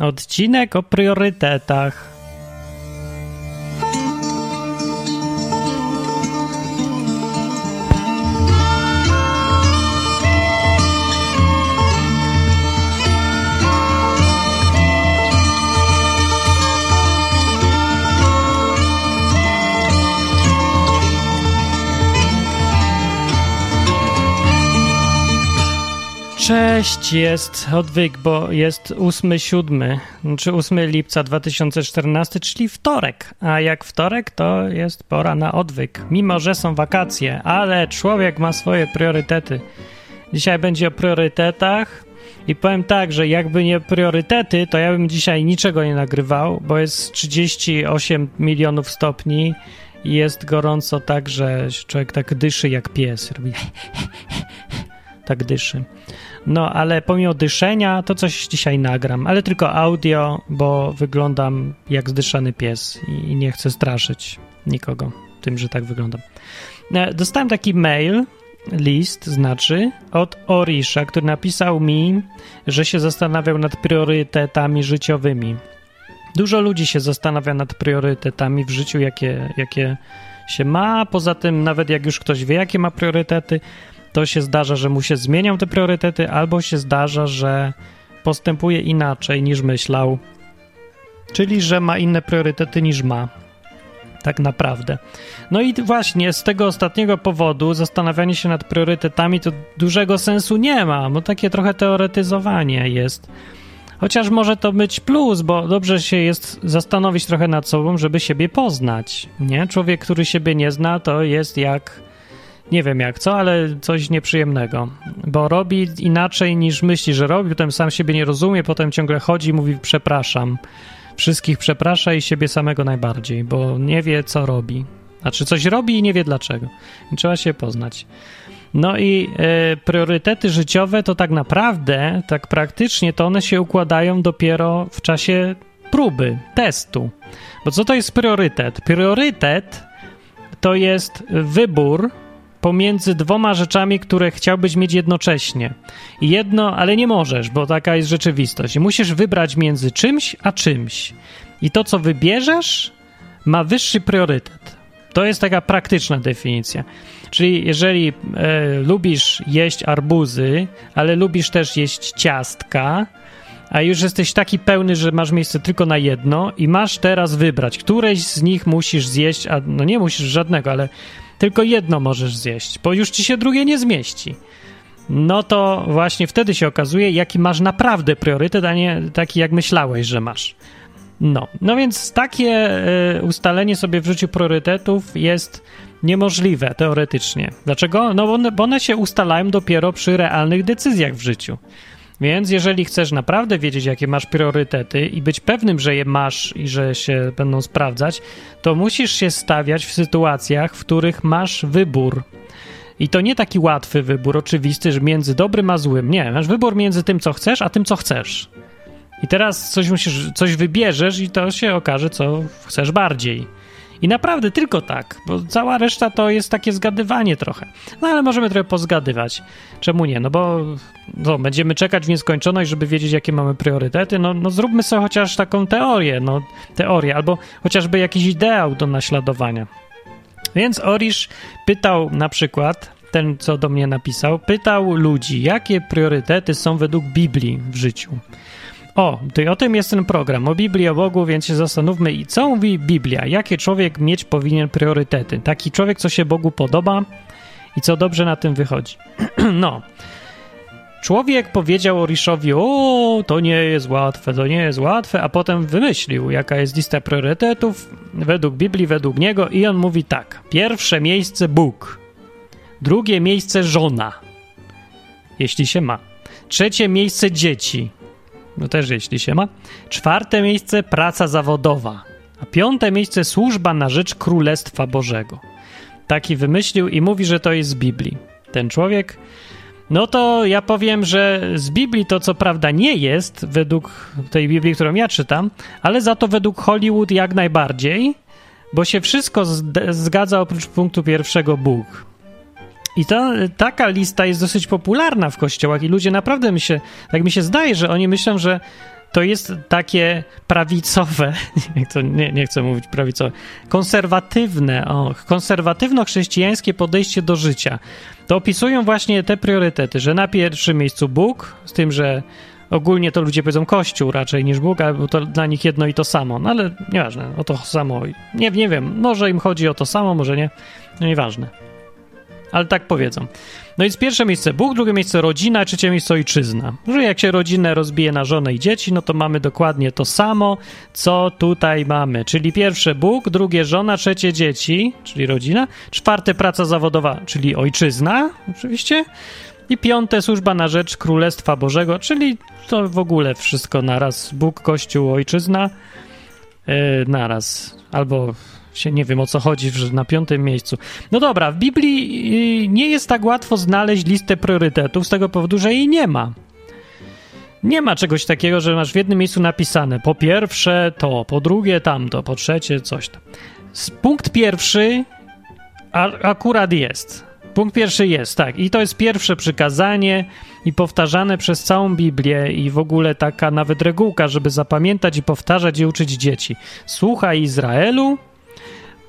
Odcinek o priorytetach. Cześć, jest odwyk, bo jest 8-7, czy 8 lipca 2014, czyli wtorek. A jak wtorek, to jest pora na odwyk. Mimo, że są wakacje, ale człowiek ma swoje priorytety. Dzisiaj będzie o priorytetach i powiem tak, że jakby nie priorytety, to ja bym dzisiaj niczego nie nagrywał, bo jest 38 milionów stopni i jest gorąco tak, że człowiek tak dyszy jak pies. Robi tak dyszy. No, ale pomimo dyszenia, to coś dzisiaj nagram, ale tylko audio, bo wyglądam jak zdyszany pies i nie chcę straszyć nikogo tym, że tak wyglądam. E, dostałem taki mail, list znaczy, od Orisha, który napisał mi, że się zastanawiał nad priorytetami życiowymi. Dużo ludzi się zastanawia nad priorytetami w życiu, jakie, jakie się ma. Poza tym, nawet jak już ktoś wie, jakie ma priorytety, to się zdarza, że mu się zmienią te priorytety, albo się zdarza, że postępuje inaczej niż myślał, czyli że ma inne priorytety niż ma. Tak naprawdę. No i właśnie z tego ostatniego powodu zastanawianie się nad priorytetami to dużego sensu nie ma, bo takie trochę teoretyzowanie jest. Chociaż może to być plus, bo dobrze się jest zastanowić trochę nad sobą, żeby siebie poznać. Nie? Człowiek, który siebie nie zna, to jest jak nie wiem jak co, ale coś nieprzyjemnego, bo robi inaczej niż myśli, że robi, potem sam siebie nie rozumie, potem ciągle chodzi i mówi przepraszam. Wszystkich przeprasza i siebie samego najbardziej, bo nie wie co robi. Znaczy coś robi i nie wie dlaczego. I trzeba się poznać. No i e, priorytety życiowe to tak naprawdę, tak praktycznie, to one się układają dopiero w czasie próby, testu. Bo co to jest priorytet? Priorytet to jest wybór pomiędzy dwoma rzeczami, które chciałbyś mieć jednocześnie. Jedno, ale nie możesz, bo taka jest rzeczywistość. Musisz wybrać między czymś a czymś. I to, co wybierzesz, ma wyższy priorytet. To jest taka praktyczna definicja. Czyli jeżeli e, lubisz jeść arbuzy, ale lubisz też jeść ciastka, a już jesteś taki pełny, że masz miejsce tylko na jedno i masz teraz wybrać, któreś z nich musisz zjeść, a no nie musisz żadnego, ale tylko jedno możesz zjeść, bo już ci się drugie nie zmieści. No to właśnie wtedy się okazuje, jaki masz naprawdę priorytet, a nie taki, jak myślałeś, że masz. No, no więc takie y, ustalenie sobie w życiu priorytetów jest niemożliwe teoretycznie. Dlaczego? No bo one, bo one się ustalają dopiero przy realnych decyzjach w życiu. Więc jeżeli chcesz naprawdę wiedzieć, jakie masz priorytety i być pewnym, że je masz i że się będą sprawdzać, to musisz się stawiać w sytuacjach, w których masz wybór. I to nie taki łatwy wybór, oczywisty, że między dobrym a złym. Nie, masz wybór między tym, co chcesz, a tym, co chcesz. I teraz coś musisz, coś wybierzesz i to się okaże, co chcesz bardziej. I naprawdę tylko tak, bo cała reszta to jest takie zgadywanie trochę. No ale możemy trochę pozgadywać. Czemu nie? No bo no, będziemy czekać w nieskończoność, żeby wiedzieć, jakie mamy priorytety. No, no zróbmy sobie chociaż taką teorię, no teorię, albo chociażby jakiś ideał do naśladowania. Więc Orisz pytał na przykład, ten co do mnie napisał, pytał ludzi, jakie priorytety są według Biblii w życiu. O, to o tym jest ten program, o Biblii, o Bogu, więc się zastanówmy, i co mówi Biblia? Jakie człowiek mieć powinien priorytety? Taki człowiek, co się Bogu podoba i co dobrze na tym wychodzi. no. Człowiek powiedział Oriszowi, o, to nie jest łatwe, to nie jest łatwe, a potem wymyślił, jaka jest lista priorytetów według Biblii, według niego i on mówi tak. Pierwsze miejsce Bóg. Drugie miejsce żona, jeśli się ma. Trzecie miejsce dzieci no też jeśli się ma. Czwarte miejsce praca zawodowa, a piąte miejsce służba na rzecz Królestwa Bożego. Taki wymyślił i mówi, że to jest z Biblii. Ten człowiek. No to ja powiem, że z Biblii to co prawda nie jest według tej Biblii, którą ja czytam, ale za to według Hollywood jak najbardziej, bo się wszystko zgadza oprócz punktu pierwszego Bóg. I to, taka lista jest dosyć popularna w kościołach i ludzie naprawdę mi się, tak mi się zdaje, że oni myślą, że to jest takie prawicowe, nie, nie chcę mówić prawicowe, konserwatywne, o, konserwatywno-chrześcijańskie podejście do życia. To opisują właśnie te priorytety, że na pierwszym miejscu Bóg, z tym, że ogólnie to ludzie powiedzą Kościół raczej niż Bóg, bo to dla nich jedno i to samo. No ale nieważne, o to samo. Nie, nie wiem, może im chodzi o to samo, może nie. No nieważne. Ale tak powiedzą. No z pierwsze miejsce Bóg, drugie miejsce rodzina, trzecie miejsce ojczyzna. Że jak się rodzinę rozbije na żonę i dzieci, no to mamy dokładnie to samo, co tutaj mamy. Czyli pierwsze Bóg, drugie żona, trzecie dzieci, czyli rodzina, czwarte praca zawodowa, czyli ojczyzna, oczywiście, i piąte służba na rzecz Królestwa Bożego, czyli to w ogóle wszystko naraz. Bóg, Kościół, ojczyzna, yy, naraz. Albo się nie wiem o co chodzi, że na piątym miejscu. No dobra, w Biblii y, nie jest tak łatwo znaleźć listę priorytetów z tego powodu, że jej nie ma. Nie ma czegoś takiego, że masz w jednym miejscu napisane po pierwsze to, po drugie tamto, po trzecie coś tam. Punkt pierwszy akurat jest. Punkt pierwszy jest, tak. I to jest pierwsze przykazanie i powtarzane przez całą Biblię i w ogóle taka nawet regułka, żeby zapamiętać i powtarzać i uczyć dzieci. Słuchaj Izraelu,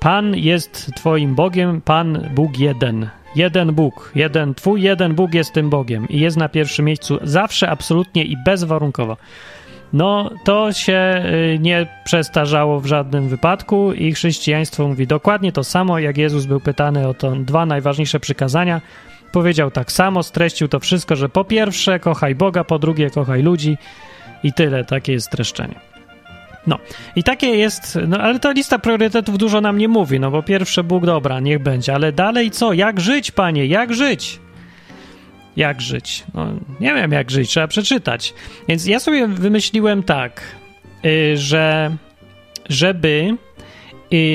Pan jest Twoim Bogiem, Pan Bóg jeden. Jeden Bóg, jeden, Twój jeden Bóg jest tym Bogiem i jest na pierwszym miejscu zawsze, absolutnie i bezwarunkowo. No, to się y, nie przestarzało w żadnym wypadku i chrześcijaństwo mówi dokładnie to samo, jak Jezus był pytany o to dwa najważniejsze przykazania. Powiedział tak samo, streścił to wszystko, że po pierwsze kochaj Boga, po drugie kochaj ludzi i tyle, takie jest streszczenie. No i takie jest, no ale ta lista priorytetów dużo nam nie mówi, no bo pierwsze Bóg, dobra, niech będzie, ale dalej co? Jak żyć, panie, jak żyć? Jak żyć? No, nie wiem jak żyć, trzeba przeczytać. Więc ja sobie wymyśliłem tak, yy, że żeby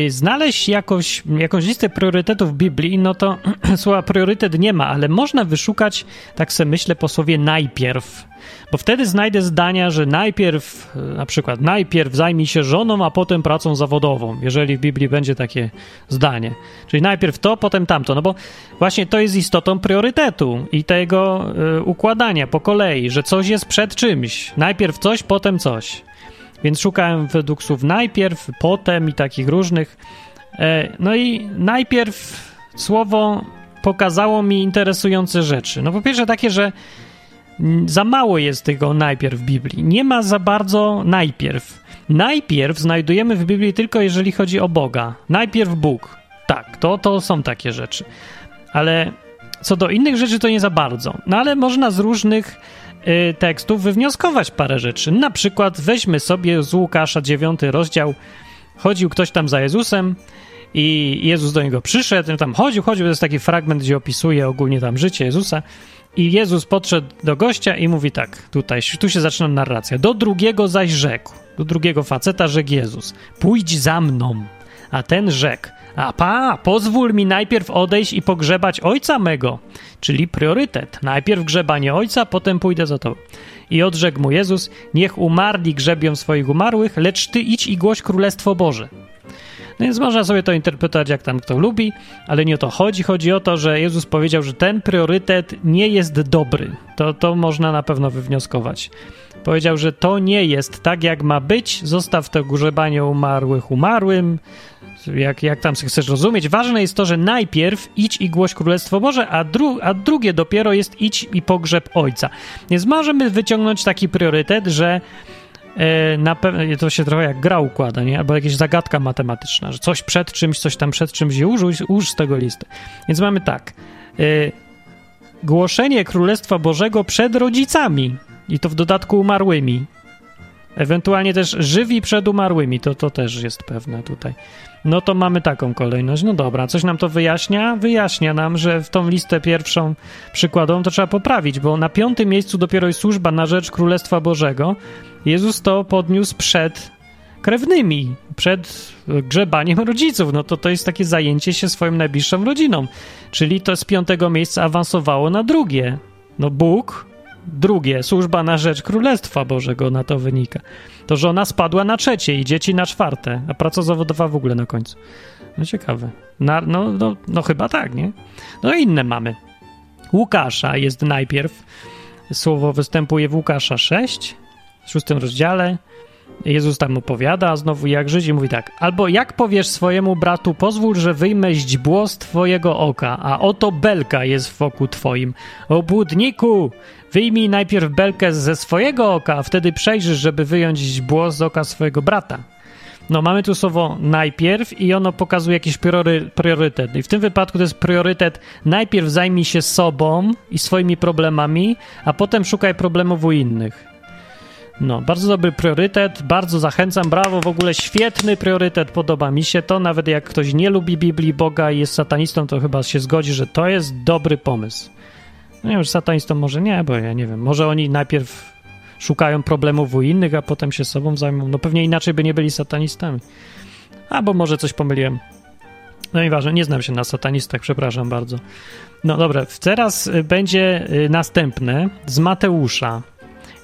znaleźć jakoś, jakąś listę priorytetów Biblii, no to słowa priorytet nie ma, ale można wyszukać, tak sobie myślę, po słowie najpierw. Bo wtedy znajdę zdania, że najpierw, na przykład, najpierw zajmij się żoną, a potem pracą zawodową, jeżeli w Biblii będzie takie zdanie. Czyli najpierw to, potem tamto. No bo właśnie to jest istotą priorytetu i tego y, układania po kolei, że coś jest przed czymś. Najpierw coś, potem coś. Więc szukałem według słów najpierw, potem i takich różnych. E, no i najpierw słowo pokazało mi interesujące rzeczy. No po pierwsze takie, że za mało jest tego najpierw w Biblii. Nie ma za bardzo najpierw. Najpierw znajdujemy w Biblii tylko jeżeli chodzi o Boga. Najpierw Bóg. Tak, to, to są takie rzeczy. Ale co do innych rzeczy, to nie za bardzo. No ale można z różnych y, tekstów wywnioskować parę rzeczy. Na przykład weźmy sobie z Łukasza 9 rozdział. Chodził ktoś tam za Jezusem i Jezus do niego przyszedł, tam chodził, chodził. To jest taki fragment, gdzie opisuje ogólnie tam życie Jezusa. I Jezus podszedł do gościa i mówi tak, tutaj, tu się zaczyna narracja. Do drugiego zaś rzekł, do drugiego faceta rzekł Jezus, pójdź za mną. A ten rzekł, a pa, pozwól mi najpierw odejść i pogrzebać ojca mego. Czyli priorytet. Najpierw grzebanie ojca, potem pójdę za tobą. I odrzekł mu Jezus, niech umarli grzebią swoich umarłych, lecz ty idź i głoś Królestwo Boże. No więc można sobie to interpretować jak tam kto lubi, ale nie o to chodzi. Chodzi o to, że Jezus powiedział, że ten priorytet nie jest dobry. To, to można na pewno wywnioskować. Powiedział, że to nie jest tak, jak ma być. Zostaw to grzebanie umarłych umarłym, jak, jak tam chcesz rozumieć. Ważne jest to, że najpierw idź i głoś Królestwo Boże, a, dru, a drugie dopiero jest idź i pogrzeb Ojca. Więc możemy wyciągnąć taki priorytet, że E, na pewno to się trochę jak gra układa, nie? Albo jakaś zagadka matematyczna, że coś przed czymś, coś tam przed czymś i użyj, uż z tego listy. Więc mamy tak. E, głoszenie Królestwa Bożego przed rodzicami i to w dodatku umarłymi. Ewentualnie też żywi przed umarłymi, to, to też jest pewne tutaj. No to mamy taką kolejność. No dobra, coś nam to wyjaśnia? Wyjaśnia nam, że w tą listę pierwszą przykładową to trzeba poprawić, bo na piątym miejscu dopiero jest służba na rzecz Królestwa Bożego. Jezus to podniósł przed krewnymi, przed grzebaniem rodziców. No to to jest takie zajęcie się swoją najbliższą rodziną. Czyli to z piątego miejsca awansowało na drugie. No Bóg, drugie, służba na rzecz Królestwa Bożego na to wynika. To żona spadła na trzecie i dzieci na czwarte, a praca zawodowa w ogóle na końcu. No ciekawe. Na, no, no, no chyba tak, nie? No inne mamy. Łukasza jest najpierw, słowo występuje w Łukasza 6, w szóstym rozdziale. Jezus tam opowiada znowu jak żyć i mówi tak. Albo jak powiesz swojemu bratu, pozwól, że wyjmę źdźbło z twojego oka, a oto belka jest wokół twoim. Obłudniku, wyjmij najpierw belkę ze swojego oka, a wtedy przejrzysz, żeby wyjąć źdźbło z oka swojego brata. No, mamy tu słowo najpierw i ono pokazuje jakiś priory, priorytet. I w tym wypadku to jest priorytet najpierw zajmij się sobą i swoimi problemami, a potem szukaj problemów u innych. No, bardzo dobry priorytet, bardzo zachęcam, brawo, w ogóle świetny priorytet, podoba mi się to, nawet jak ktoś nie lubi Biblii Boga i jest satanistą, to chyba się zgodzi, że to jest dobry pomysł. No wiem, satanistą może nie, bo ja nie wiem, może oni najpierw szukają problemów u innych, a potem się sobą zajmą. No pewnie inaczej by nie byli satanistami. Albo może coś pomyliłem. No i ważne, nie znam się na satanistach, przepraszam bardzo. No dobra, teraz będzie y, następne z Mateusza.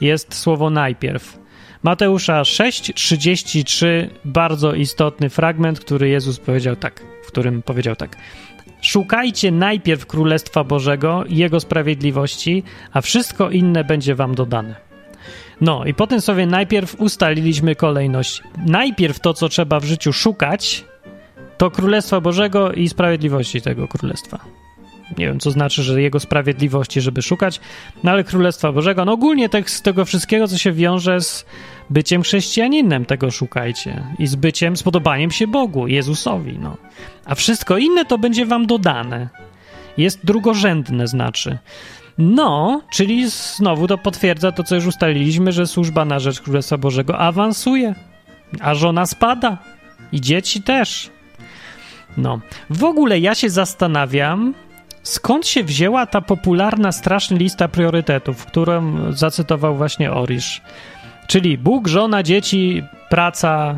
Jest słowo najpierw. Mateusza 6:33 bardzo istotny fragment, który Jezus powiedział tak, w którym powiedział tak. Szukajcie najpierw Królestwa Bożego i Jego sprawiedliwości, a wszystko inne będzie wam dodane. No i potem sobie najpierw ustaliliśmy kolejność. Najpierw to, co trzeba w życiu szukać, to Królestwa Bożego i sprawiedliwości tego Królestwa. Nie wiem, co znaczy, że Jego sprawiedliwości, żeby szukać, no ale Królestwa Bożego, no ogólnie tak z tego wszystkiego, co się wiąże z byciem chrześcijaninem, tego szukajcie. I z byciem, z podobaniem się Bogu, Jezusowi, no. A wszystko inne to będzie wam dodane. Jest drugorzędne, znaczy. No, czyli znowu to potwierdza to, co już ustaliliśmy, że służba na rzecz Królestwa Bożego awansuje, a żona spada i dzieci też. No, w ogóle ja się zastanawiam, skąd się wzięła ta popularna, straszna lista priorytetów, którą zacytował właśnie Orisz. Czyli Bóg, żona, dzieci, praca,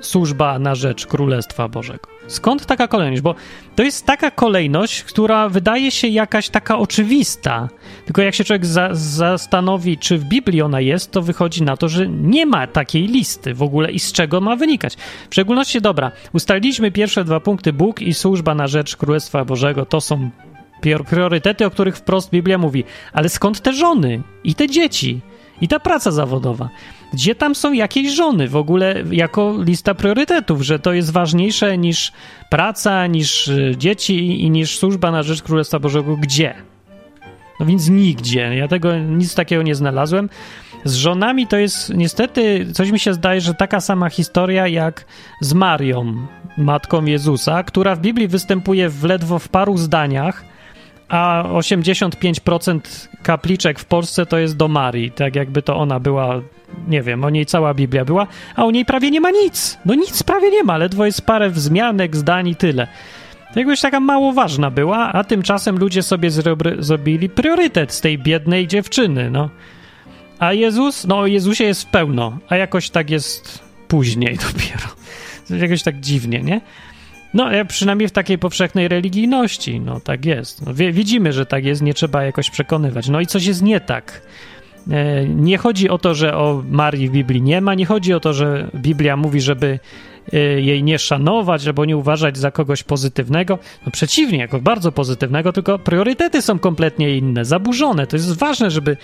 służba na rzecz Królestwa Bożego. Skąd taka kolejność? Bo to jest taka kolejność, która wydaje się jakaś taka oczywista. Tylko jak się człowiek za zastanowi, czy w Biblii ona jest, to wychodzi na to, że nie ma takiej listy w ogóle i z czego ma wynikać. W szczególności, dobra, ustaliliśmy pierwsze dwa punkty: Bóg i służba na rzecz Królestwa Bożego. To są priorytety, o których wprost Biblia mówi. Ale skąd te żony i te dzieci i ta praca zawodowa? Gdzie tam są jakieś żony w ogóle jako lista priorytetów, że to jest ważniejsze niż praca, niż y, dzieci i niż służba na rzecz Królestwa Bożego? Gdzie? No więc nigdzie. Ja tego nic takiego nie znalazłem. Z żonami to jest niestety, coś mi się zdaje, że taka sama historia jak z Marią, matką Jezusa, która w Biblii występuje w ledwo w paru zdaniach, a 85% kapliczek w Polsce to jest do Marii, tak jakby to ona była, nie wiem, o niej cała Biblia była, a o niej prawie nie ma nic. No nic prawie nie ma, ledwo jest parę wzmianek, zdań i tyle. Jakbyś taka mało ważna była, a tymczasem ludzie sobie zrobili priorytet z tej biednej dziewczyny, no. A Jezus, no o Jezusie jest pełno, a jakoś tak jest później dopiero. Jakoś tak dziwnie, nie? No, przynajmniej w takiej powszechnej religijności, no tak jest. No, widzimy, że tak jest, nie trzeba jakoś przekonywać. No i coś jest nie tak. E, nie chodzi o to, że o Marii w Biblii nie ma, nie chodzi o to, że Biblia mówi, żeby e, jej nie szanować albo nie uważać za kogoś pozytywnego. No przeciwnie, jako bardzo pozytywnego, tylko priorytety są kompletnie inne, zaburzone. To jest ważne, żeby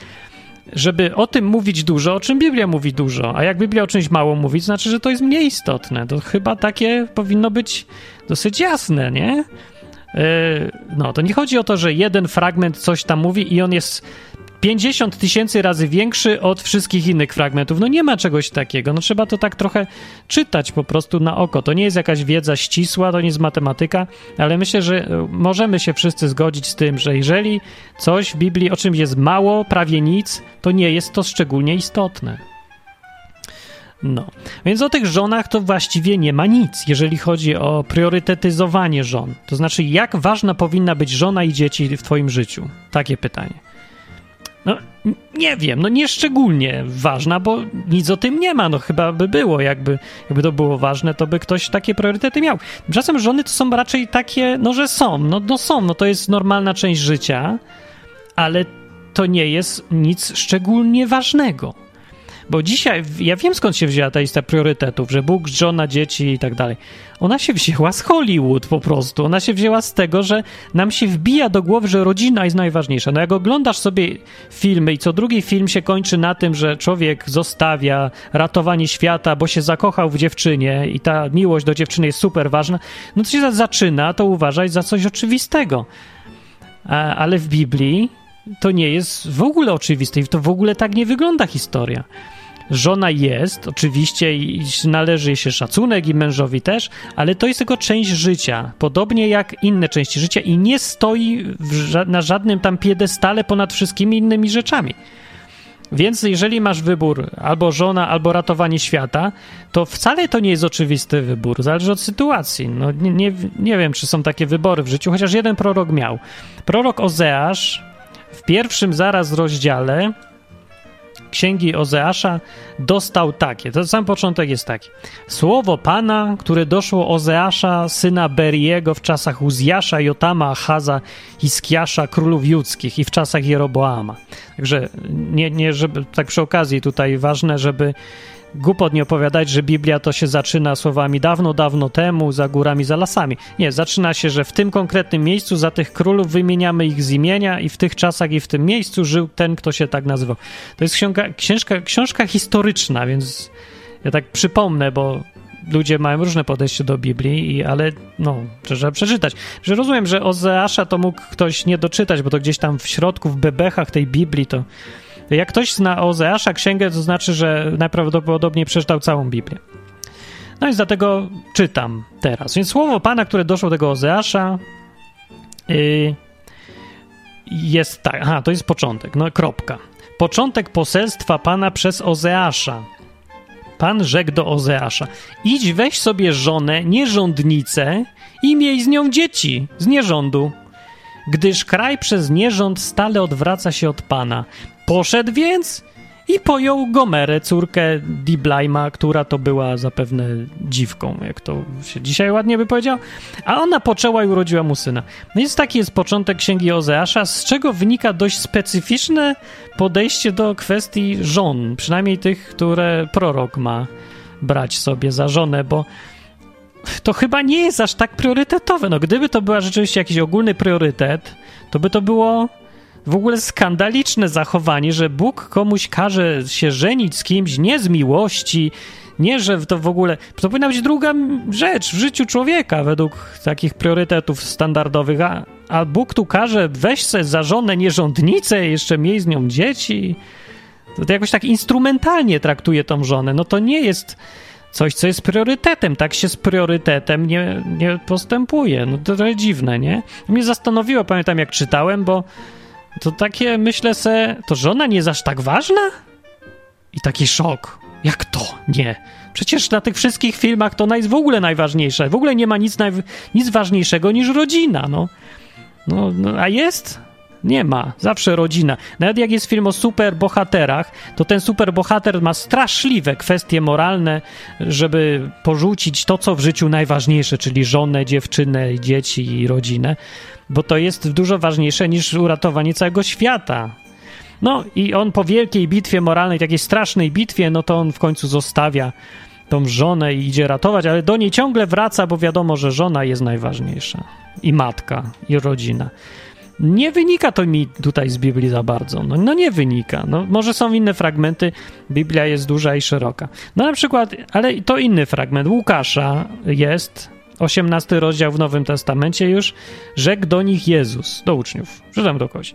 żeby o tym mówić dużo, o czym Biblia mówi dużo, a jak Biblia o czymś mało mówi, to znaczy, że to jest mniej istotne. To chyba takie powinno być dosyć jasne, nie? Yy, no, to nie chodzi o to, że jeden fragment coś tam mówi i on jest 50 tysięcy razy większy od wszystkich innych fragmentów. No nie ma czegoś takiego. No trzeba to tak trochę czytać po prostu na oko. To nie jest jakaś wiedza ścisła, to nie jest matematyka, ale myślę, że e, możemy się wszyscy zgodzić z tym, że jeżeli coś w Biblii o czymś jest mało, prawie nic, to nie jest to szczególnie istotne. No, więc o tych żonach to właściwie nie ma nic, jeżeli chodzi o priorytetyzowanie żon. To znaczy, jak ważna powinna być żona i dzieci w Twoim życiu? Takie pytanie. No, nie wiem, no nieszczególnie ważna, bo nic o tym nie ma. No chyba by było, jakby, jakby to było ważne, to by ktoś takie priorytety miał. Czasem żony to są raczej takie, no że są, no, no są, no to jest normalna część życia, ale to nie jest nic szczególnie ważnego. Bo dzisiaj, ja wiem skąd się wzięła ta lista priorytetów, że Bóg, żona, dzieci i tak dalej. Ona się wzięła z Hollywood po prostu. Ona się wzięła z tego, że nam się wbija do głowy, że rodzina jest najważniejsza. No jak oglądasz sobie filmy i co drugi film się kończy na tym, że człowiek zostawia ratowanie świata, bo się zakochał w dziewczynie i ta miłość do dziewczyny jest super ważna, no to się zaczyna to uważać za coś oczywistego. Ale w Biblii to nie jest w ogóle oczywiste i to w ogóle tak nie wygląda historia. Żona jest, oczywiście, i należy się szacunek i mężowi też, ale to jest tylko część życia, podobnie jak inne części życia i nie stoi ża na żadnym tam piedestale ponad wszystkimi innymi rzeczami. Więc jeżeli masz wybór albo żona, albo ratowanie świata, to wcale to nie jest oczywisty wybór. Zależy od sytuacji. No, nie, nie, nie wiem, czy są takie wybory w życiu, chociaż jeden prorok miał. Prorok Ozeasz w pierwszym zaraz rozdziale księgi Ozeasza dostał takie. To sam początek jest taki. Słowo Pana, które doszło Ozeasza, syna Beriego w czasach Uzjasza, Jotama, Haza, Hiskiasza, królów judzkich i w czasach Jeroboama. Także nie, nie, żeby, tak przy okazji tutaj ważne, żeby głupot nie opowiadać, że Biblia to się zaczyna słowami dawno, dawno temu, za górami, za lasami. Nie, zaczyna się, że w tym konkretnym miejscu za tych królów wymieniamy ich z imienia i w tych czasach i w tym miejscu żył ten, kto się tak nazywał. To jest książka, książka, historyczna, więc ja tak przypomnę, bo ludzie mają różne podejście do Biblii, i, ale no, trzeba przeczytać. Że rozumiem, że Ozeasza to mógł ktoś nie doczytać, bo to gdzieś tam w środku, w bebechach tej Biblii to jak ktoś zna Ozeasza księgę, to znaczy, że najprawdopodobniej przeczytał całą Biblię. No więc dlatego czytam teraz. Więc słowo Pana, które doszło do tego Ozeasza, yy, jest tak. Aha, to jest początek. No, kropka. Początek poselstwa Pana przez Ozeasza. Pan rzekł do Ozeasza: Idź, weź sobie żonę, nierządnicę i miej z nią dzieci z nierządu. Gdyż kraj przez nierząd stale odwraca się od Pana. Poszedł więc i pojął Gomerę, córkę Diblajma, która to była zapewne dziwką, jak to się dzisiaj ładnie by powiedział, a ona poczęła i urodziła mu syna. No więc taki jest początek księgi Ozeasza, z czego wynika dość specyficzne podejście do kwestii żon, przynajmniej tych, które prorok ma brać sobie za żonę, bo to chyba nie jest aż tak priorytetowe. No, gdyby to była rzeczywiście jakiś ogólny priorytet, to by to było w ogóle skandaliczne zachowanie, że Bóg komuś każe się żenić z kimś nie z miłości, nie, że to w ogóle. To powinna być druga rzecz w życiu człowieka według takich priorytetów standardowych, a, a Bóg tu każe weź se za żonę nierządnicę, jeszcze miej z nią dzieci. To, to jakoś tak instrumentalnie traktuje tą żonę. No to nie jest coś, co jest priorytetem. Tak się z priorytetem nie, nie postępuje. No to trochę dziwne, nie? Mnie zastanowiło, pamiętam jak czytałem, bo to takie myślę se, to żona nie jest aż tak ważna? I taki szok. Jak to? Nie. Przecież na tych wszystkich filmach to jest w ogóle najważniejsze. W ogóle nie ma nic, nic ważniejszego niż rodzina, no. No, no. A jest? Nie ma. Zawsze rodzina. Nawet jak jest film o superbohaterach, to ten superbohater ma straszliwe kwestie moralne, żeby porzucić to, co w życiu najważniejsze, czyli żonę, dziewczynę, dzieci i rodzinę bo to jest dużo ważniejsze niż uratowanie całego świata. No i on po wielkiej bitwie moralnej, takiej strasznej bitwie, no to on w końcu zostawia tą żonę i idzie ratować, ale do niej ciągle wraca, bo wiadomo, że żona jest najważniejsza. I matka, i rodzina. Nie wynika to mi tutaj z Biblii za bardzo. No, no, nie wynika. No, może są inne fragmenty. Biblia jest duża i szeroka. No na przykład, ale to inny fragment. Łukasza jest 18 rozdział w Nowym Testamencie już, rzekł do nich Jezus, do uczniów, przeczytam do kogoś.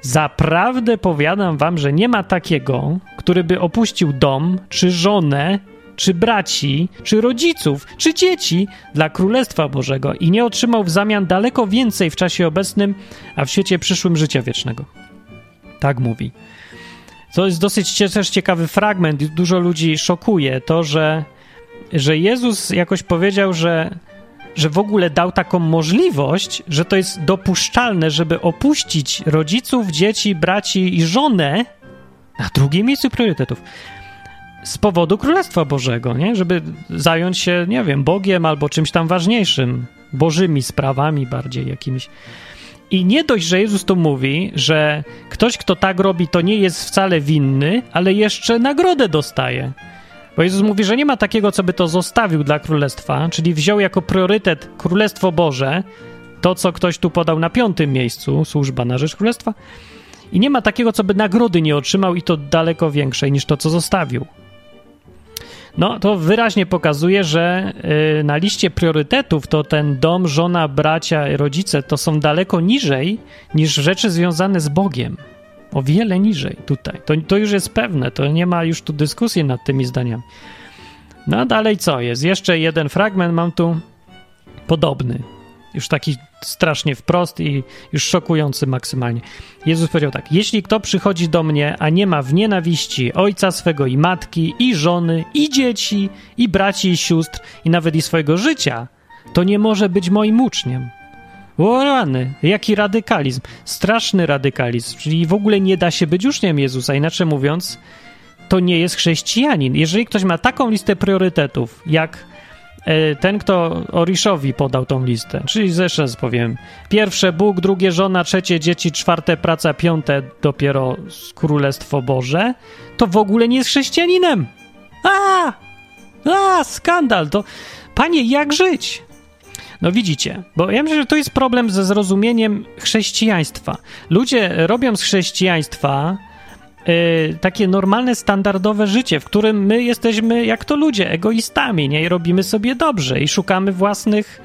Zaprawdę powiadam wam, że nie ma takiego, który by opuścił dom, czy żonę, czy braci, czy rodziców, czy dzieci dla Królestwa Bożego i nie otrzymał w zamian daleko więcej w czasie obecnym, a w świecie przyszłym życia wiecznego. Tak mówi. To jest dosyć też ciekawy fragment. Dużo ludzi szokuje to, że, że Jezus jakoś powiedział, że że w ogóle dał taką możliwość, że to jest dopuszczalne, żeby opuścić rodziców, dzieci, braci i żonę na drugim miejscu priorytetów z powodu Królestwa Bożego, nie? Żeby zająć się, nie wiem, Bogiem albo czymś tam ważniejszym, bożymi sprawami bardziej jakimiś. I nie dość, że Jezus to mówi, że ktoś, kto tak robi, to nie jest wcale winny, ale jeszcze nagrodę dostaje. Bo Jezus mówi, że nie ma takiego, co by to zostawił dla królestwa, czyli wziął jako priorytet Królestwo Boże, to co ktoś tu podał na piątym miejscu, służba na rzecz królestwa, i nie ma takiego, co by nagrody nie otrzymał, i to daleko większej niż to, co zostawił. No, to wyraźnie pokazuje, że y, na liście priorytetów to ten dom, żona, bracia, rodzice to są daleko niżej niż rzeczy związane z Bogiem. O wiele niżej tutaj. To, to już jest pewne, to nie ma już tu dyskusji nad tymi zdaniami. No dalej co jest? Jeszcze jeden fragment mam tu podobny. Już taki strasznie wprost i już szokujący maksymalnie. Jezus powiedział tak: Jeśli kto przychodzi do mnie, a nie ma w nienawiści ojca swego i matki, i żony, i dzieci, i braci, i sióstr, i nawet i swojego życia, to nie może być moim uczniem. O jaki radykalizm, straszny radykalizm, czyli w ogóle nie da się być uczniem Jezusa, inaczej mówiąc, to nie jest chrześcijanin. Jeżeli ktoś ma taką listę priorytetów, jak ten, kto Oriszowi podał tą listę, czyli jeszcze powiem, pierwsze Bóg, drugie żona, trzecie dzieci, czwarte praca, piąte dopiero Królestwo Boże, to w ogóle nie jest chrześcijaninem. A! A, skandal! To, panie, jak żyć? No widzicie, bo ja myślę, że to jest problem ze zrozumieniem chrześcijaństwa. Ludzie robią z chrześcijaństwa takie normalne, standardowe życie, w którym my jesteśmy, jak to ludzie, egoistami, nie? I robimy sobie dobrze i szukamy własnych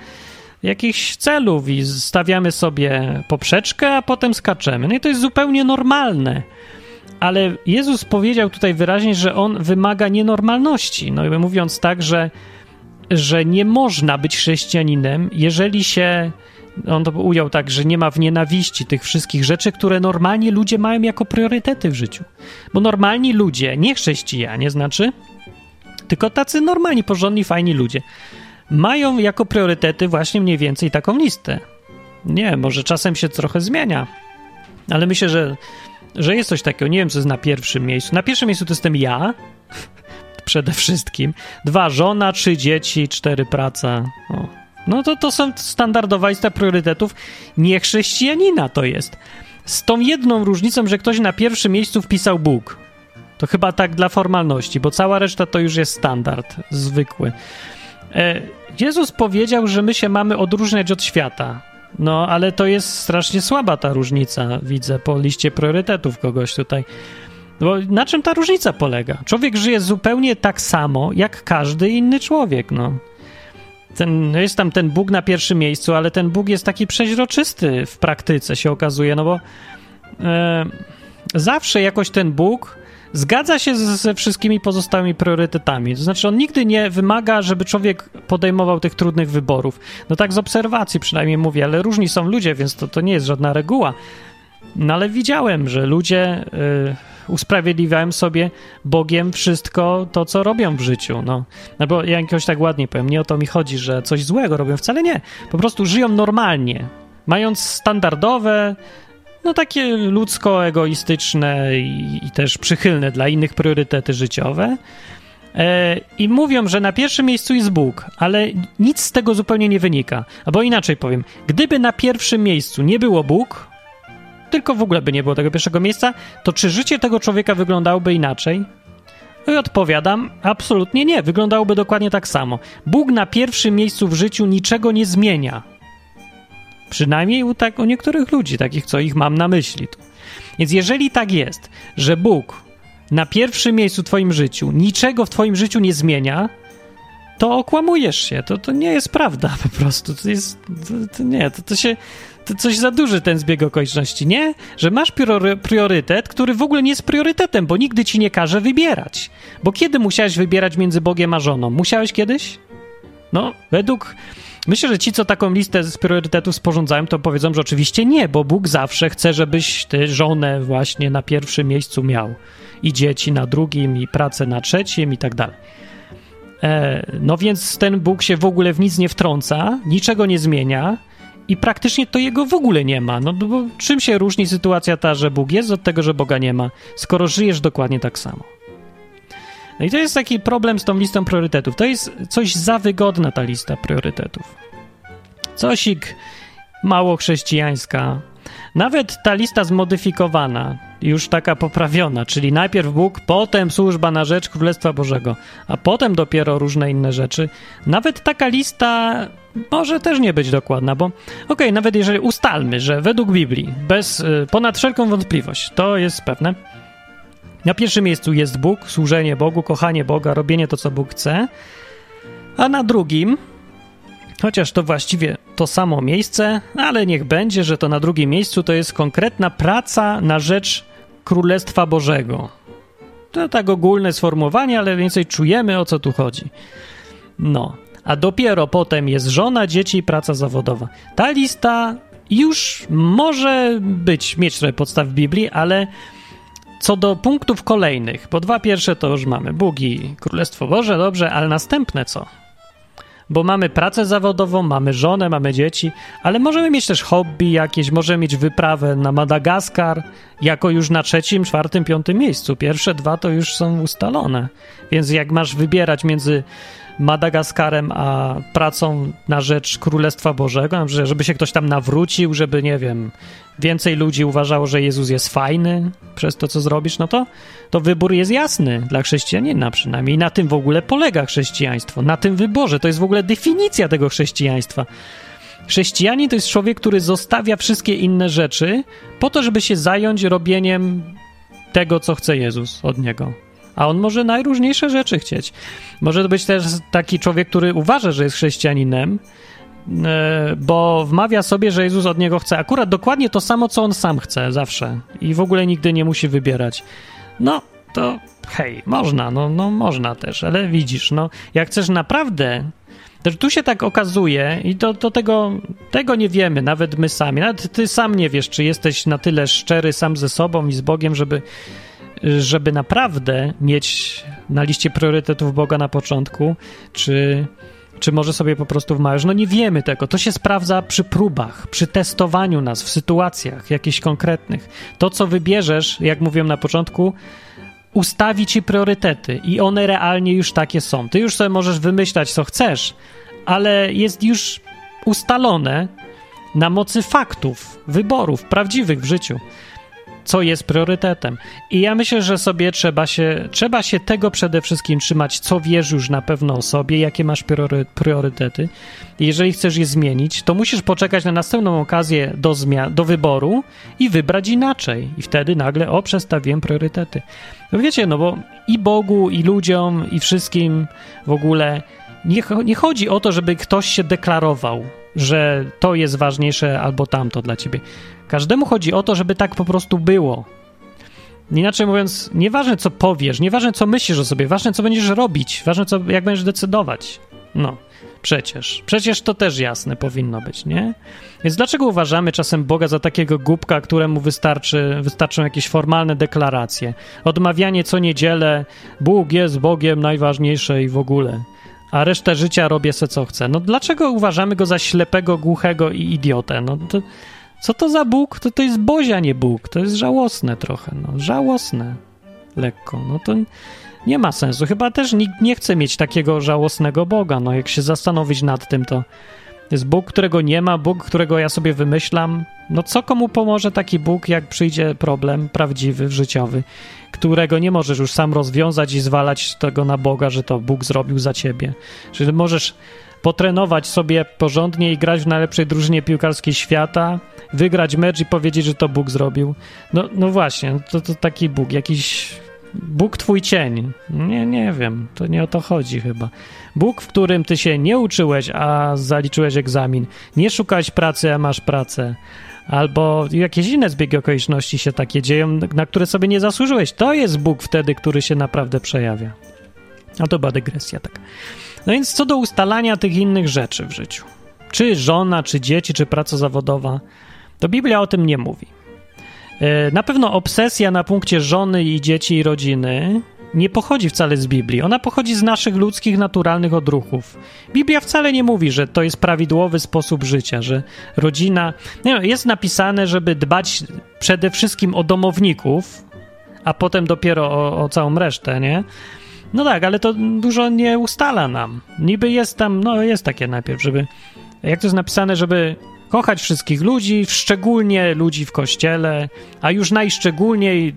jakichś celów i stawiamy sobie poprzeczkę, a potem skaczemy. No i to jest zupełnie normalne. Ale Jezus powiedział tutaj wyraźnie, że on wymaga nienormalności. No i mówiąc tak, że że nie można być chrześcijaninem, jeżeli się. On to ujął tak, że nie ma w nienawiści tych wszystkich rzeczy, które normalni ludzie mają jako priorytety w życiu. Bo normalni ludzie, nie chrześcijanie, znaczy, tylko tacy normalni, porządni, fajni ludzie, mają jako priorytety właśnie mniej więcej taką listę. Nie, może czasem się trochę zmienia, ale myślę, że, że jest coś takiego. Nie wiem, co jest na pierwszym miejscu. Na pierwszym miejscu to jestem ja, przede wszystkim. Dwa, żona, trzy dzieci, cztery, praca. O. No to, to są standardowa lista priorytetów niechrześcijanina to jest. Z tą jedną różnicą, że ktoś na pierwszym miejscu wpisał Bóg. To chyba tak dla formalności, bo cała reszta to już jest standard zwykły. E, Jezus powiedział, że my się mamy odróżniać od świata. No, ale to jest strasznie słaba ta różnica, widzę po liście priorytetów kogoś tutaj. Bo na czym ta różnica polega? Człowiek żyje zupełnie tak samo, jak każdy inny człowiek, no. Ten, no jest tam ten Bóg na pierwszym miejscu, ale ten Bóg jest taki przeźroczysty w praktyce, się okazuje, no bo e, zawsze jakoś ten Bóg zgadza się ze wszystkimi pozostałymi priorytetami. To znaczy, on nigdy nie wymaga, żeby człowiek podejmował tych trudnych wyborów. No tak z obserwacji przynajmniej mówię, ale różni są ludzie, więc to, to nie jest żadna reguła. No ale widziałem, że ludzie usprawiedliwiają sobie Bogiem wszystko to, co robią w życiu. No, no bo ja jakoś tak ładnie powiem, nie o to mi chodzi, że coś złego robią, wcale nie. Po prostu żyją normalnie, mając standardowe, no takie ludzko-egoistyczne i, i też przychylne dla innych priorytety życiowe. E, I mówią, że na pierwszym miejscu jest Bóg, ale nic z tego zupełnie nie wynika. Albo inaczej powiem, gdyby na pierwszym miejscu nie było Bóg, tylko w ogóle by nie było tego pierwszego miejsca, to czy życie tego człowieka wyglądałoby inaczej? I odpowiadam, absolutnie nie. Wyglądałoby dokładnie tak samo. Bóg na pierwszym miejscu w życiu niczego nie zmienia. Przynajmniej u, tak, u niektórych ludzi, takich, co ich mam na myśli. Tu. Więc jeżeli tak jest, że Bóg na pierwszym miejscu w Twoim życiu niczego w Twoim życiu nie zmienia, to okłamujesz się. To, to nie jest prawda po prostu. To jest. To, to nie, to, to się to coś za duży ten zbieg okoliczności, nie? Że masz priorytet, który w ogóle nie jest priorytetem, bo nigdy ci nie każe wybierać. Bo kiedy musiałeś wybierać między Bogiem a żoną? Musiałeś kiedyś? No, według. Myślę, że ci, co taką listę z priorytetów sporządzają, to powiedzą, że oczywiście nie, bo Bóg zawsze chce, żebyś ty żonę właśnie na pierwszym miejscu miał. I dzieci na drugim, i pracę na trzecim, i tak dalej. E, no więc ten Bóg się w ogóle w nic nie wtrąca, niczego nie zmienia i praktycznie to jego w ogóle nie ma. No bo czym się różni sytuacja ta, że Bóg jest od tego, że Boga nie ma, skoro żyjesz dokładnie tak samo? No i to jest taki problem z tą listą priorytetów. To jest coś za wygodna ta lista priorytetów. Cosik mało chrześcijańska. nawet ta lista zmodyfikowana, już taka poprawiona, czyli najpierw Bóg, potem służba na rzecz Królestwa Bożego, a potem dopiero różne inne rzeczy, nawet taka lista może też nie być dokładna, bo okej, okay, nawet jeżeli ustalmy, że według Biblii, bez, y, ponad wszelką wątpliwość, to jest pewne, na pierwszym miejscu jest Bóg, służenie Bogu, kochanie Boga, robienie to, co Bóg chce, a na drugim, chociaż to właściwie to samo miejsce, ale niech będzie, że to na drugim miejscu to jest konkretna praca na rzecz Królestwa Bożego. To tak ogólne sformułowanie, ale więcej czujemy o co tu chodzi. No, a dopiero potem jest żona, dzieci i praca zawodowa. Ta lista już może być, mieć trochę podstaw w Biblii, ale co do punktów kolejnych, po dwa pierwsze to już mamy Bóg i Królestwo Boże, dobrze, ale następne co? Bo mamy pracę zawodową, mamy żonę, mamy dzieci, ale możemy mieć też hobby jakieś, możemy mieć wyprawę na Madagaskar, jako już na trzecim, czwartym, piątym miejscu. Pierwsze dwa to już są ustalone. Więc jak masz wybierać między Madagaskarem, a pracą na rzecz Królestwa Bożego, żeby się ktoś tam nawrócił, żeby, nie wiem, więcej ludzi uważało, że Jezus jest fajny przez to, co zrobisz, no to, to wybór jest jasny dla chrześcijanina przynajmniej. I na tym w ogóle polega chrześcijaństwo, na tym wyborze. To jest w ogóle definicja tego chrześcijaństwa. Chrześcijanin to jest człowiek, który zostawia wszystkie inne rzeczy po to, żeby się zająć robieniem tego, co chce Jezus od niego. A on może najróżniejsze rzeczy chcieć. Może to być też taki człowiek, który uważa, że jest chrześcijaninem, e, bo wmawia sobie, że Jezus od niego chce akurat dokładnie to samo, co on sam chce zawsze i w ogóle nigdy nie musi wybierać. No, to hej, można, no, no można też, ale widzisz, no, jak chcesz naprawdę też tu się tak okazuje i to, to tego, tego nie wiemy, nawet my sami. Nawet ty sam nie wiesz, czy jesteś na tyle szczery sam ze sobą i z Bogiem, żeby żeby naprawdę mieć na liście priorytetów Boga na początku, czy, czy może sobie po prostu wmawiasz? No nie wiemy tego. To się sprawdza przy próbach, przy testowaniu nas w sytuacjach jakichś konkretnych. To, co wybierzesz, jak mówiłem na początku, ustawi ci priorytety i one realnie już takie są. Ty już sobie możesz wymyślać, co chcesz, ale jest już ustalone na mocy faktów, wyborów prawdziwych w życiu co jest priorytetem. I ja myślę, że sobie trzeba się, trzeba się tego przede wszystkim trzymać, co wiesz już na pewno o sobie, jakie masz priory, priorytety. Jeżeli chcesz je zmienić, to musisz poczekać na następną okazję do, zmian, do wyboru i wybrać inaczej. I wtedy nagle, o, przestawiłem priorytety. No wiecie, no bo i Bogu, i ludziom, i wszystkim w ogóle nie, nie chodzi o to, żeby ktoś się deklarował, że to jest ważniejsze albo tamto dla ciebie. Każdemu chodzi o to, żeby tak po prostu było. Inaczej mówiąc, nieważne co powiesz, nieważne co myślisz o sobie, ważne co będziesz robić, ważne co, jak będziesz decydować. No, przecież. Przecież to też jasne powinno być, nie? Więc dlaczego uważamy czasem Boga za takiego głupka, któremu wystarczy, wystarczą jakieś formalne deklaracje? Odmawianie co niedzielę, Bóg jest Bogiem najważniejsze i w ogóle a resztę życia robię se co chcę. No dlaczego uważamy go za ślepego, głuchego i idiotę? No to, co to za Bóg? To, to jest Bozia, nie Bóg. To jest żałosne trochę, no. Żałosne. Lekko. No to nie ma sensu. Chyba też nikt nie chce mieć takiego żałosnego Boga. No jak się zastanowić nad tym, to jest Bóg, którego nie ma, Bóg, którego ja sobie wymyślam. No co komu pomoże taki Bóg, jak przyjdzie problem prawdziwy, życiowy, którego nie możesz już sam rozwiązać i zwalać tego na Boga, że to Bóg zrobił za ciebie. Czyli możesz potrenować sobie porządnie i grać w najlepszej drużynie piłkarskiej świata, wygrać mecz i powiedzieć, że to Bóg zrobił. No, no właśnie, to, to taki Bóg, jakiś Bóg twój cień. Nie, nie wiem, to nie o to chodzi chyba. Bóg, w którym ty się nie uczyłeś, a zaliczyłeś egzamin. Nie szukałeś pracy, a masz pracę. Albo jakieś inne zbiegi okoliczności się takie dzieją, na które sobie nie zasłużyłeś. To jest Bóg wtedy, który się naprawdę przejawia. A to była dygresja, tak. No więc co do ustalania tych innych rzeczy w życiu, czy żona, czy dzieci, czy praca zawodowa, to Biblia o tym nie mówi. E, na pewno obsesja na punkcie żony i dzieci i rodziny nie pochodzi wcale z Biblii. Ona pochodzi z naszych ludzkich, naturalnych odruchów. Biblia wcale nie mówi, że to jest prawidłowy sposób życia, że rodzina. Nie, jest napisane, żeby dbać przede wszystkim o domowników, a potem dopiero o, o całą resztę, nie? No tak, ale to dużo nie ustala nam. Niby jest tam, no jest takie najpierw, żeby. Jak to jest napisane, żeby Kochać wszystkich ludzi, szczególnie ludzi w kościele, a już najszczególniej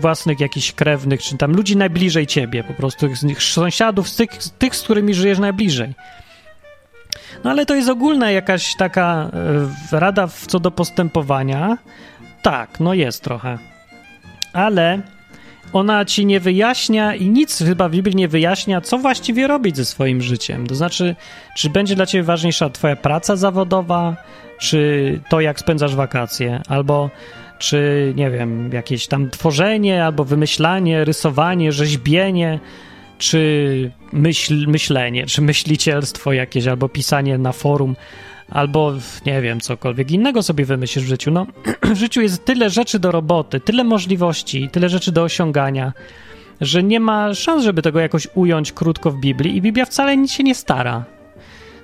własnych jakichś krewnych, czy tam ludzi najbliżej ciebie, po prostu tych sąsiadów, z tych, tych, z którymi żyjesz najbliżej. No ale to jest ogólna jakaś taka e, rada co do postępowania. Tak, no jest trochę. Ale ona ci nie wyjaśnia i nic chyba w Biblii nie wyjaśnia, co właściwie robić ze swoim życiem. To znaczy, czy będzie dla ciebie ważniejsza twoja praca zawodowa, czy to, jak spędzasz wakacje, albo czy, nie wiem, jakieś tam tworzenie, albo wymyślanie, rysowanie, rzeźbienie, czy myśl, myślenie, czy myślicielstwo jakieś, albo pisanie na forum, albo nie wiem, cokolwiek innego sobie wymyślisz w życiu. No, w życiu jest tyle rzeczy do roboty, tyle możliwości, tyle rzeczy do osiągania, że nie ma szans, żeby tego jakoś ująć krótko w Biblii i Biblia wcale nic się nie stara.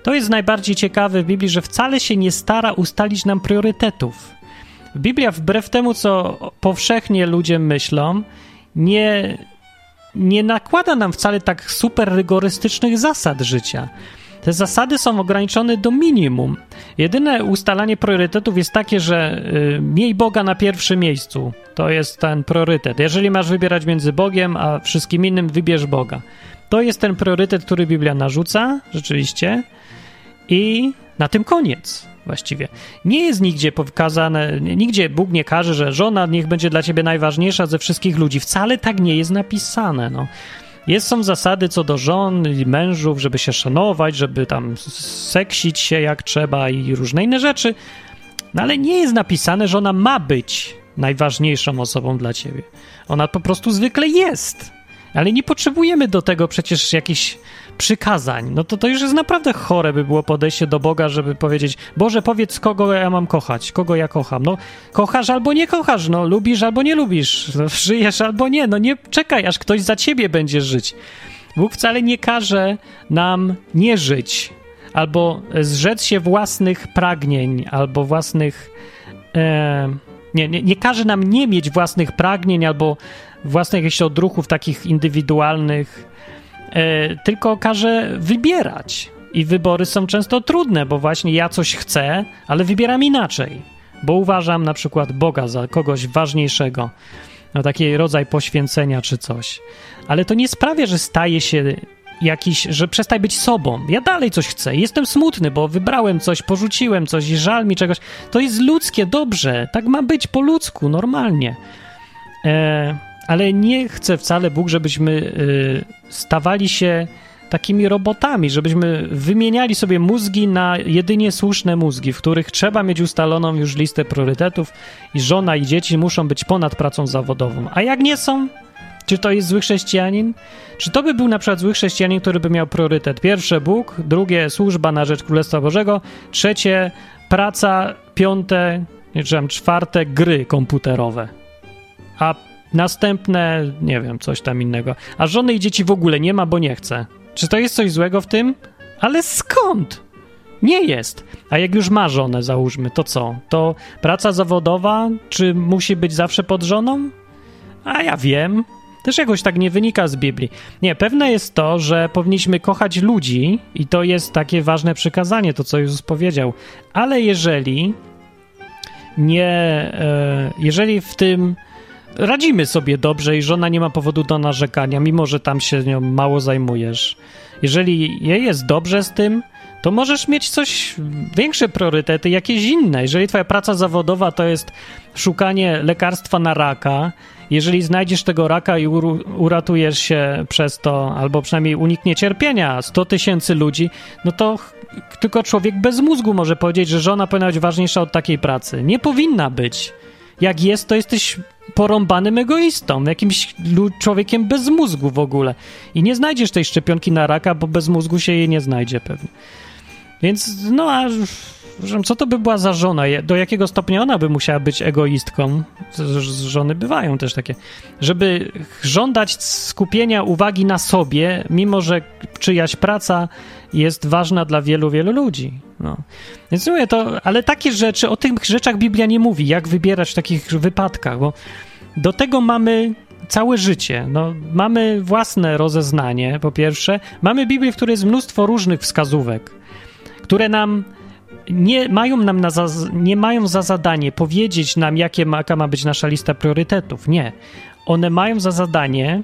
To jest najbardziej ciekawe w Biblii, że wcale się nie stara ustalić nam priorytetów. Biblia, wbrew temu, co powszechnie ludzie myślą, nie, nie nakłada nam wcale tak super rygorystycznych zasad życia. Te zasady są ograniczone do minimum. Jedyne ustalanie priorytetów jest takie, że y, miej Boga na pierwszym miejscu. To jest ten priorytet. Jeżeli masz wybierać między Bogiem a wszystkim innym, wybierz Boga. To jest ten priorytet, który Biblia narzuca, rzeczywiście. I na tym koniec właściwie. Nie jest nigdzie pokazane, nigdzie Bóg nie każe, że żona niech będzie dla ciebie najważniejsza ze wszystkich ludzi. Wcale tak nie jest napisane. No. Jest, są zasady co do żon i mężów, żeby się szanować, żeby tam seksić się jak trzeba i różne inne rzeczy, no ale nie jest napisane, że ona ma być najważniejszą osobą dla ciebie. Ona po prostu zwykle jest. Ale nie potrzebujemy do tego przecież jakichś przykazań. No to to już jest naprawdę chore by było podejście do Boga, żeby powiedzieć, Boże, powiedz, kogo ja mam kochać, kogo ja kocham. No, kochasz albo nie kochasz, no, lubisz albo nie lubisz, no, żyjesz albo nie, no nie czekaj, aż ktoś za ciebie będzie żyć. Bóg wcale nie każe nam nie żyć, albo zrzec się własnych pragnień, albo własnych... E, nie, nie, nie każe nam nie mieć własnych pragnień, albo własnych jakichś odruchów takich indywidualnych, tylko każe wybierać. I wybory są często trudne, bo właśnie ja coś chcę, ale wybieram inaczej, bo uważam na przykład Boga za kogoś ważniejszego, no taki rodzaj poświęcenia czy coś. Ale to nie sprawia, że staje się jakiś, że przestań być sobą. Ja dalej coś chcę. Jestem smutny, bo wybrałem coś, porzuciłem coś i żal mi czegoś. To jest ludzkie, dobrze. Tak ma być po ludzku, normalnie. E, ale nie chce wcale Bóg, żebyśmy y, stawali się takimi robotami, żebyśmy wymieniali sobie mózgi na jedynie słuszne mózgi, w których trzeba mieć ustaloną już listę priorytetów i żona i dzieci muszą być ponad pracą zawodową. A jak nie są, czy to jest zły chrześcijanin? Czy to by był na przykład zły chrześcijanin, który by miał priorytet? Pierwsze Bóg, drugie służba na rzecz Królestwa Bożego, trzecie praca, piąte, nie wiem, czwarte gry komputerowe. A Następne, nie wiem, coś tam innego. A żony i dzieci w ogóle nie ma, bo nie chce. Czy to jest coś złego w tym? Ale skąd? Nie jest. A jak już ma żonę, załóżmy, to co? To praca zawodowa, czy musi być zawsze pod żoną? A ja wiem. Też jakoś tak nie wynika z Biblii. Nie, pewne jest to, że powinniśmy kochać ludzi i to jest takie ważne przykazanie, to co Jezus powiedział. Ale jeżeli nie, e, jeżeli w tym radzimy sobie dobrze i żona nie ma powodu do narzekania, mimo że tam się nią mało zajmujesz. Jeżeli jej jest dobrze z tym, to możesz mieć coś, większe priorytety, jakieś inne. Jeżeli twoja praca zawodowa to jest szukanie lekarstwa na raka, jeżeli znajdziesz tego raka i uratujesz się przez to, albo przynajmniej uniknie cierpienia 100 tysięcy ludzi, no to tylko człowiek bez mózgu może powiedzieć, że żona powinna być ważniejsza od takiej pracy. Nie powinna być. Jak jest, to jesteś porąbanym egoistą, jakimś człowiekiem bez mózgu w ogóle. I nie znajdziesz tej szczepionki na raka, bo bez mózgu się jej nie znajdzie pewnie. Więc, no a co to by była za żona? Do jakiego stopnia ona by musiała być egoistką? Żony bywają też takie. Żeby żądać skupienia uwagi na sobie, mimo że czyjaś praca jest ważna dla wielu, wielu ludzi. No. Więc mówię to, ale takie rzeczy, o tych rzeczach Biblia nie mówi, jak wybierać w takich wypadkach, bo do tego mamy całe życie. No, mamy własne rozeznanie, po pierwsze. Mamy Biblię, w której jest mnóstwo różnych wskazówek, które nam nie mają nam na za, nie mają za zadanie powiedzieć nam, jakie ma, jaka ma być nasza lista priorytetów. Nie. One mają za zadanie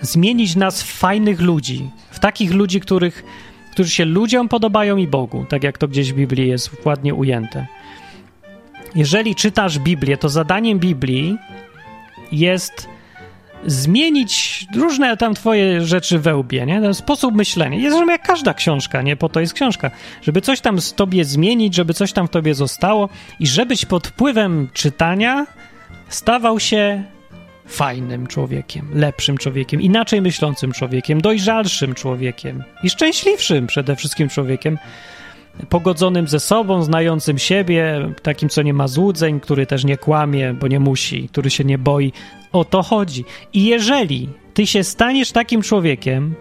zmienić nas w fajnych ludzi, w takich ludzi, których, którzy się ludziom podobają i Bogu, tak jak to gdzieś w Biblii jest ładnie ujęte. Jeżeli czytasz Biblię, to zadaniem Biblii jest zmienić różne tam twoje rzeczy we łbie, nie? Ten sposób myślenia. Jest jak każda książka, nie? Po to jest książka. Żeby coś tam z tobie zmienić, żeby coś tam w tobie zostało i żebyś pod wpływem czytania stawał się fajnym człowiekiem, lepszym człowiekiem, inaczej myślącym człowiekiem, dojrzalszym człowiekiem i szczęśliwszym przede wszystkim człowiekiem, pogodzonym ze sobą, znającym siebie, takim, co nie ma złudzeń, który też nie kłamie, bo nie musi, który się nie boi. O to chodzi. I jeżeli ty się staniesz takim człowiekiem,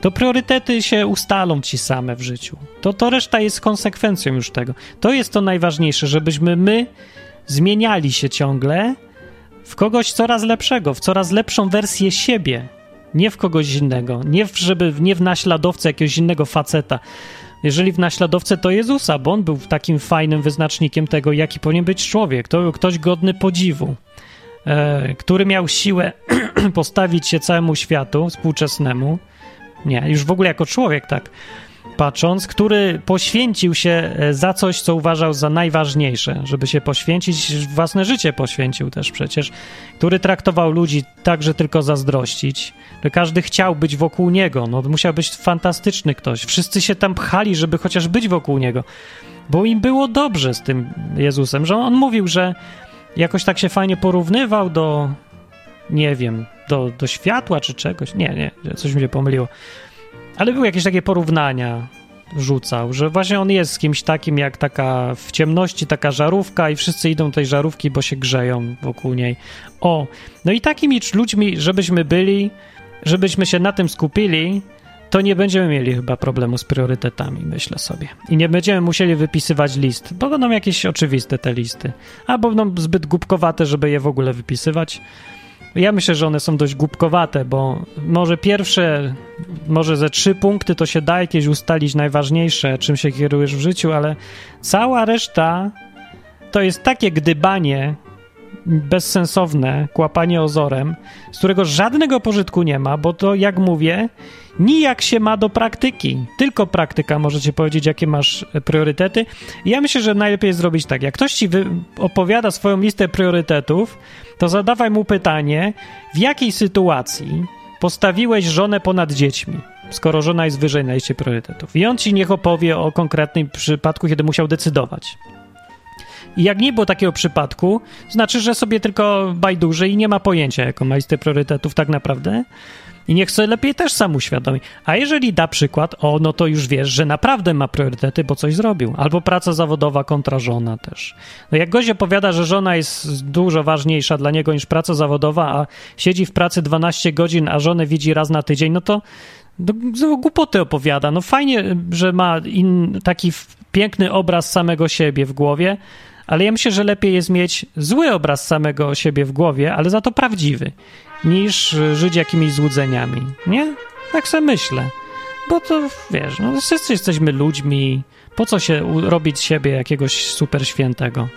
to priorytety się ustalą ci same w życiu. To, to reszta jest konsekwencją już tego. To jest to najważniejsze, żebyśmy my zmieniali się ciągle w kogoś coraz lepszego, w coraz lepszą wersję siebie, nie w kogoś innego, nie w, żeby, nie w naśladowcę jakiegoś innego faceta. Jeżeli w naśladowcę to Jezusa, bo on był takim fajnym wyznacznikiem tego, jaki powinien być człowiek, to był ktoś godny podziwu, e, który miał siłę postawić się całemu światu współczesnemu, nie, już w ogóle jako człowiek, tak, patrząc, który poświęcił się e, za coś, co uważał za najważniejsze, żeby się poświęcić, własne życie poświęcił też przecież, który traktował ludzi tak, że tylko zazdrościć, że każdy chciał być wokół niego, no musiał być fantastyczny ktoś, wszyscy się tam pchali, żeby chociaż być wokół niego, bo im było dobrze z tym Jezusem, że on mówił, że jakoś tak się fajnie porównywał do, nie wiem, do, do światła czy czegoś, nie, nie, coś mi się pomyliło, ale były jakieś takie porównania, rzucał, że właśnie on jest kimś takim jak taka w ciemności taka żarówka i wszyscy idą do tej żarówki, bo się grzeją wokół niej. O, no i takimi ludźmi, żebyśmy byli, żebyśmy się na tym skupili, to nie będziemy mieli chyba problemu z priorytetami, myślę sobie. I nie będziemy musieli wypisywać list, bo będą jakieś oczywiste te listy, albo będą zbyt głupkowate, żeby je w ogóle wypisywać. Ja myślę, że one są dość głupkowate, bo może pierwsze, może ze trzy punkty to się da jakieś ustalić najważniejsze, czym się kierujesz w życiu, ale cała reszta to jest takie gdybanie bezsensowne, kłapanie ozorem, z którego żadnego pożytku nie ma, bo to, jak mówię, nijak się ma do praktyki. Tylko praktyka może ci powiedzieć, jakie masz priorytety. I ja myślę, że najlepiej jest zrobić tak. Jak ktoś ci opowiada swoją listę priorytetów, to zadawaj mu pytanie, w jakiej sytuacji postawiłeś żonę ponad dziećmi, skoro żona jest wyżej na liście priorytetów. I on ci niech opowie o konkretnym przypadku, kiedy musiał decydować. I jak nie było takiego przypadku, znaczy, że sobie tylko bajduży i nie ma pojęcia, jaką ma listę priorytetów tak naprawdę. I niech sobie lepiej też sam uświadomi. A jeżeli da przykład, o, no to już wiesz, że naprawdę ma priorytety, bo coś zrobił. Albo praca zawodowa kontra żona też. No jak gość opowiada, że żona jest dużo ważniejsza dla niego niż praca zawodowa, a siedzi w pracy 12 godzin, a żonę widzi raz na tydzień, no to no, głupoty opowiada. No fajnie, że ma in, taki piękny obraz samego siebie w głowie, ale ja myślę, że lepiej jest mieć zły obraz samego siebie w głowie, ale za to prawdziwy, niż żyć jakimiś złudzeniami, nie? Tak sobie myślę. Bo to, wiesz, no wszyscy jesteśmy ludźmi, po co się robić z siebie jakiegoś super świętego?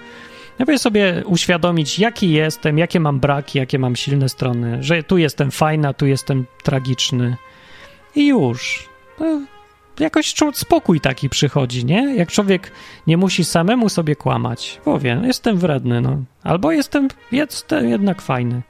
Lepiej sobie uświadomić, jaki jestem, jakie mam braki, jakie mam silne strony, że tu jestem fajna, tu jestem tragiczny i już. No, jakoś spokój taki przychodzi, nie? Jak człowiek nie musi samemu sobie kłamać. Powie, no, jestem wredny, no. Albo jestem, jestem jednak fajny.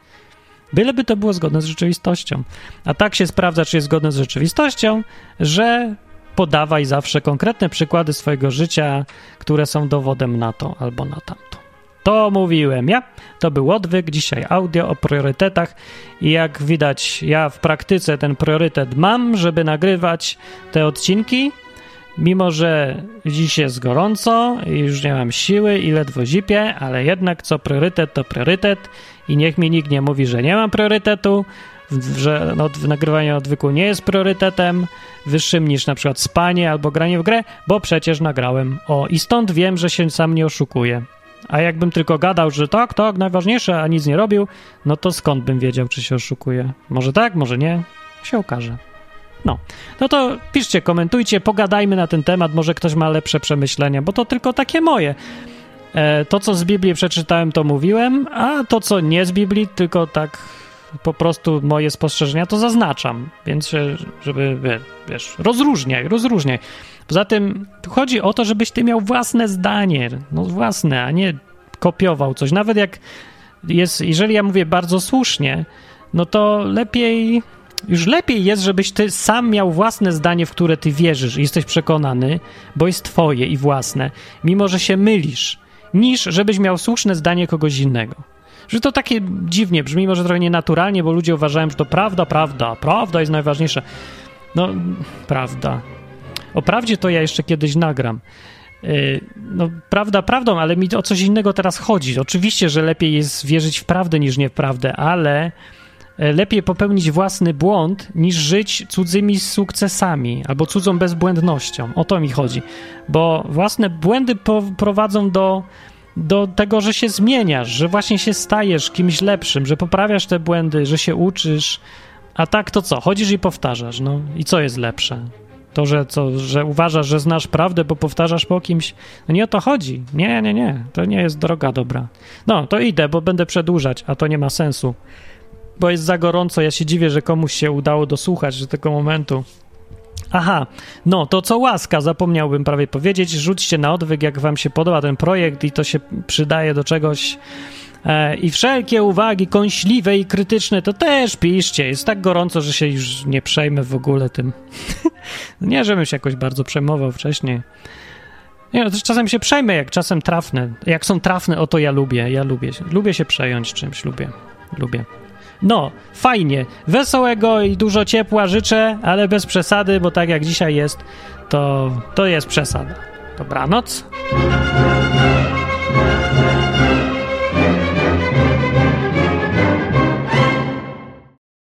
Byleby to było zgodne z rzeczywistością. A tak się sprawdza, czy jest zgodne z rzeczywistością, że podawaj zawsze konkretne przykłady swojego życia, które są dowodem na to albo na tamto. To mówiłem ja. To był odwyk. Dzisiaj audio o priorytetach. I jak widać, ja w praktyce ten priorytet mam, żeby nagrywać te odcinki. Mimo, że dziś jest gorąco i już nie mam siły i ledwo zipię, ale jednak co priorytet, to priorytet. I niech mi nikt nie mówi, że nie mam priorytetu, że no, nagrywanie odwyku nie jest priorytetem wyższym niż na przykład spanie albo granie w grę, bo przecież nagrałem. O, i stąd wiem, że się sam nie oszukuję. A jakbym tylko gadał, że tak, tak, najważniejsze, a nic nie robił, no to skąd bym wiedział, czy się oszukuje? Może tak, może nie? Się okaże. No, no to piszcie, komentujcie, pogadajmy na ten temat, może ktoś ma lepsze przemyślenia, bo to tylko takie moje. E, to, co z Biblii przeczytałem, to mówiłem, a to, co nie z Biblii, tylko tak po prostu moje spostrzeżenia, to zaznaczam. Więc, żeby, wiesz, rozróżniaj, rozróżniaj. Poza tym chodzi o to, żebyś ty miał własne zdanie, no własne, a nie kopiował coś. Nawet jak jest, jeżeli ja mówię bardzo słusznie, no to lepiej, już lepiej jest, żebyś ty sam miał własne zdanie, w które ty wierzysz i jesteś przekonany, bo jest twoje i własne, mimo że się mylisz, niż żebyś miał słuszne zdanie kogoś innego. Że to takie dziwnie brzmi, może trochę nienaturalnie, bo ludzie uważają, że to prawda, prawda, prawda jest najważniejsza. No, prawda. O prawdzie to ja jeszcze kiedyś nagram. Y, no, prawda, prawdą, ale mi o coś innego teraz chodzi. Oczywiście, że lepiej jest wierzyć w prawdę niż nie w prawdę, ale lepiej popełnić własny błąd niż żyć cudzymi sukcesami albo cudzą bezbłędnością. O to mi chodzi. Bo własne błędy prowadzą do, do tego, że się zmieniasz, że właśnie się stajesz kimś lepszym, że poprawiasz te błędy, że się uczysz. A tak to co? Chodzisz i powtarzasz. No i co jest lepsze? To, że, co, że uważasz, że znasz prawdę, bo powtarzasz po kimś. No nie o to chodzi. Nie, nie, nie. To nie jest droga dobra. No, to idę, bo będę przedłużać, a to nie ma sensu. Bo jest za gorąco. Ja się dziwię, że komuś się udało dosłuchać do tego momentu. Aha, no to co łaska, zapomniałbym prawie powiedzieć. Rzućcie na odwyk, jak wam się podoba ten projekt i to się przydaje do czegoś E, I wszelkie uwagi kąśliwe i krytyczne to też piszcie. Jest tak gorąco, że się już nie przejmę w ogóle tym. nie, żebym się jakoś bardzo przejmował wcześniej. Nie, no też czasem się przejmę, jak czasem trafne. Jak są trafne, o to ja lubię. Ja lubię, lubię się przejąć czymś, lubię. Lubię. No, fajnie. Wesołego i dużo ciepła życzę, ale bez przesady, bo tak jak dzisiaj jest, to, to jest przesada. Dobranoc.